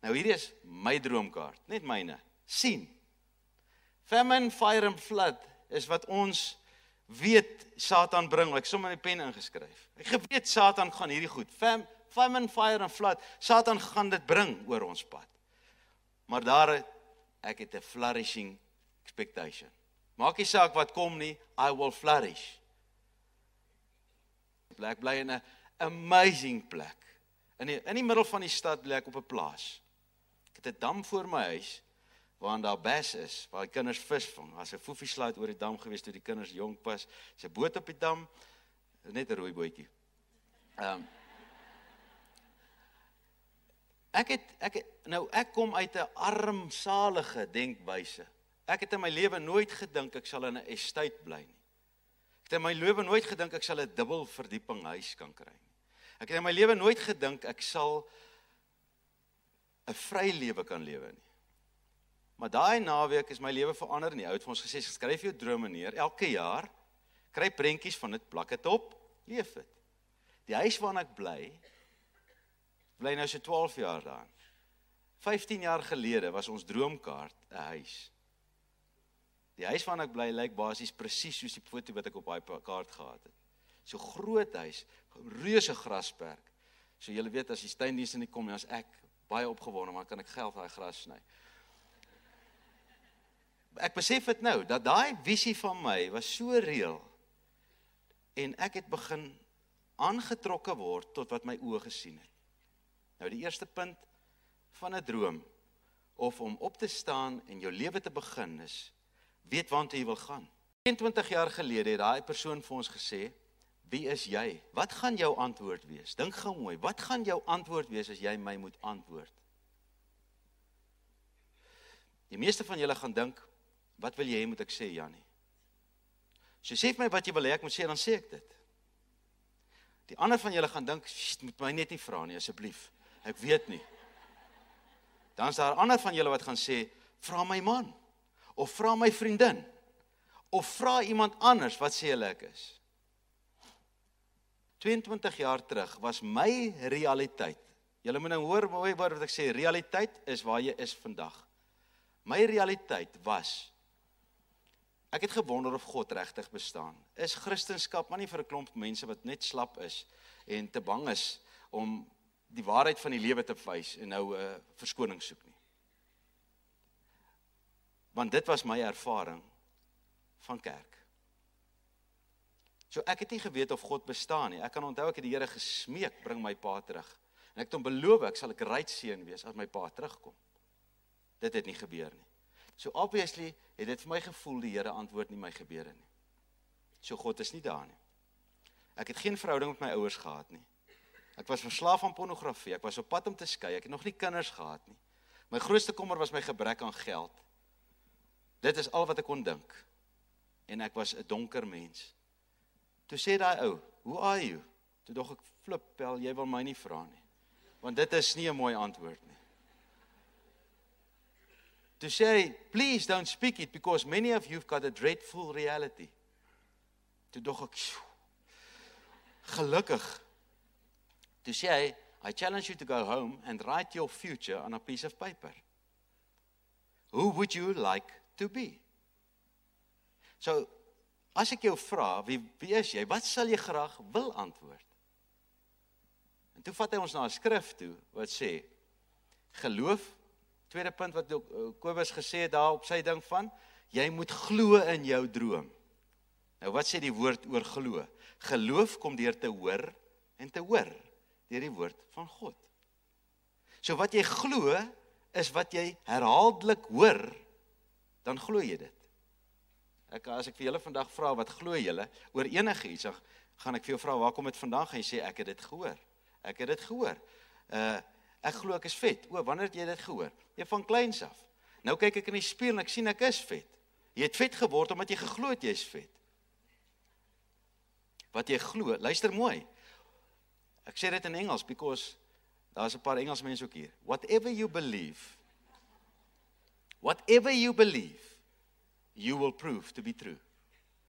Nou hierdie is my droomkaart, net myne. sien. Famine, fire and flood is wat ons weet Satan bring. Ek som in die pen ingeskryf. Ek geweet Satan gaan hierdie goed. Fam, famine, fire and flood. Satan gaan dit bring oor ons pad. Maar daar ek het 'n flourishing expectation. Maak nie saak wat kom nie, I will flourish. Plek bly in 'n amazing plek. In die, in die middel van die stad bly ek op 'n plaas. Ek het 'n dam voor my huis waar daar bas is, waar die kinders vis vang. As 'n foefie slaat oor die dam gewees toe die kinders jonk was, se boot op die dam, net 'n rooi bootjie. Ehm um, Ek het ek het, nou ek kom uit 'n armsalige denkwyse. Ek het in my lewe nooit gedink ek sal in 'n estate bly nie. Ek het in my lewe nooit gedink ek sal 'n dubbel verdieping huis kan kry nie. Ek het in my lewe nooit gedink ek sal 'n vry lewe kan lewe nie. Maar daai naweek is my lewe verander nie. Hy het vir ons gesê skryf jou drome neer elke jaar. Kry prentjies van dit, plak dit op, leef dit. Die huis waarin ek bly bly nou so 12 jaar daar. 15 jaar gelede was ons droomkaart 'n huis. Die huis waarin ek bly lyk basies presies soos die foto wat ek op daai kaart gehad het. So groot huis, reuse grasperk. So julle weet as die tuindiens in die kom, as ek baie opgewonde, maar kan ek geld daai gras sny. Ek besef dit nou dat daai visie van my was so reëel en ek het begin aangetrokke word tot wat my oë gesien het. Nou die eerste punt van 'n droom of om op te staan en jou lewe te begin is weet waartoe jy wil gaan. 22 jaar gelede het daai persoon vir ons gesê, "Wie is jy? Wat gaan jou antwoord wees? Dink gou mooi, wat gaan jou antwoord wees as jy my moet antwoord?" Die meeste van julle gaan dink, "Wat wil jy hê moet ek sê, Jannie?" So sê vir my wat jy wil hê ek moet sê, dan sê ek dit. Die ander van julle gaan dink, "Moet my net nie vra nie asseblief." Ek weet nie. Dan is daar ander van julle wat gaan sê, vra my man of vra my vriendin of vra iemand anders wat sê hulle ek is. 22 jaar terug was my realiteit. Julle moet nou hoor mooi wat ek sê, realiteit is waar jy is vandag. My realiteit was ek het gewonder of God regtig bestaan. Is Christendom maar nie vir 'n klomp mense wat net slap is en te bang is om die waarheid van die lewe te wys en nou 'n uh, verskoning soek nie. Want dit was my ervaring van kerk. So ek het nie geweet of God bestaan nie. Ek kan onthou ek het die Here gesmeek, bring my pa terug. En ek het hom beloof ek sal 'n great seun wees as my pa terugkom. Dit het nie gebeur nie. So obviously het dit vir my gevoel die Here antwoord nie my gebede nie. So God is nie daar nie. Ek het geen verhouding met my ouers gehad nie. Ek was verslaaf aan pornografie. Ek was op pad om te skei. Ek het nog nie kinders gehad nie. My grootste kommer was my gebrek aan geld. Dit is al wat ek kon dink. En ek was 'n donker mens. Toe sê daai ou, "Who are you?" Toe dog ek, "Flip, pel, jy wil my nie vra nie." Want dit is nie 'n mooi antwoord nie. Toe sê hy, "Please don't speak it because many of you've got a dreadful reality." Toe dog ek, "Gelukkig To say, I challenge you to go home and write your future on a piece of paper. Who would you like to be? So, as ek jou vra, wie wie is jy? Wat sal jy graag wil antwoord? En toe vat hy ons na 'n skrif toe wat sê geloof tweede punt wat Kobus gesê het daar op sy ding van jy moet glo in jou droom. Nou wat sê die woord oor glo? Geloof kom deur te hoor en te hoor deur die woord van God. So wat jy glo is wat jy herhaaldelik hoor, dan glo jy dit. Ek as ek vir julle vandag vra wat glo julle oor enige iets, dan gaan ek vir jou vra waar kom dit vandaan? Jy sê ek het dit gehoor. Ek het dit gehoor. Uh ek glo ek is vet. O, wanneer het jy dit gehoor? Jy van kleins af. Nou kyk ek in die spieël en ek sien ek is vet. Jy het vet geword omdat jy geglo het jy's vet. Wat jy glo, luister mooi. Ek sê dit in Engels because daar's 'n paar Engelse mense ook hier. Whatever you believe whatever you believe you will prove to be true.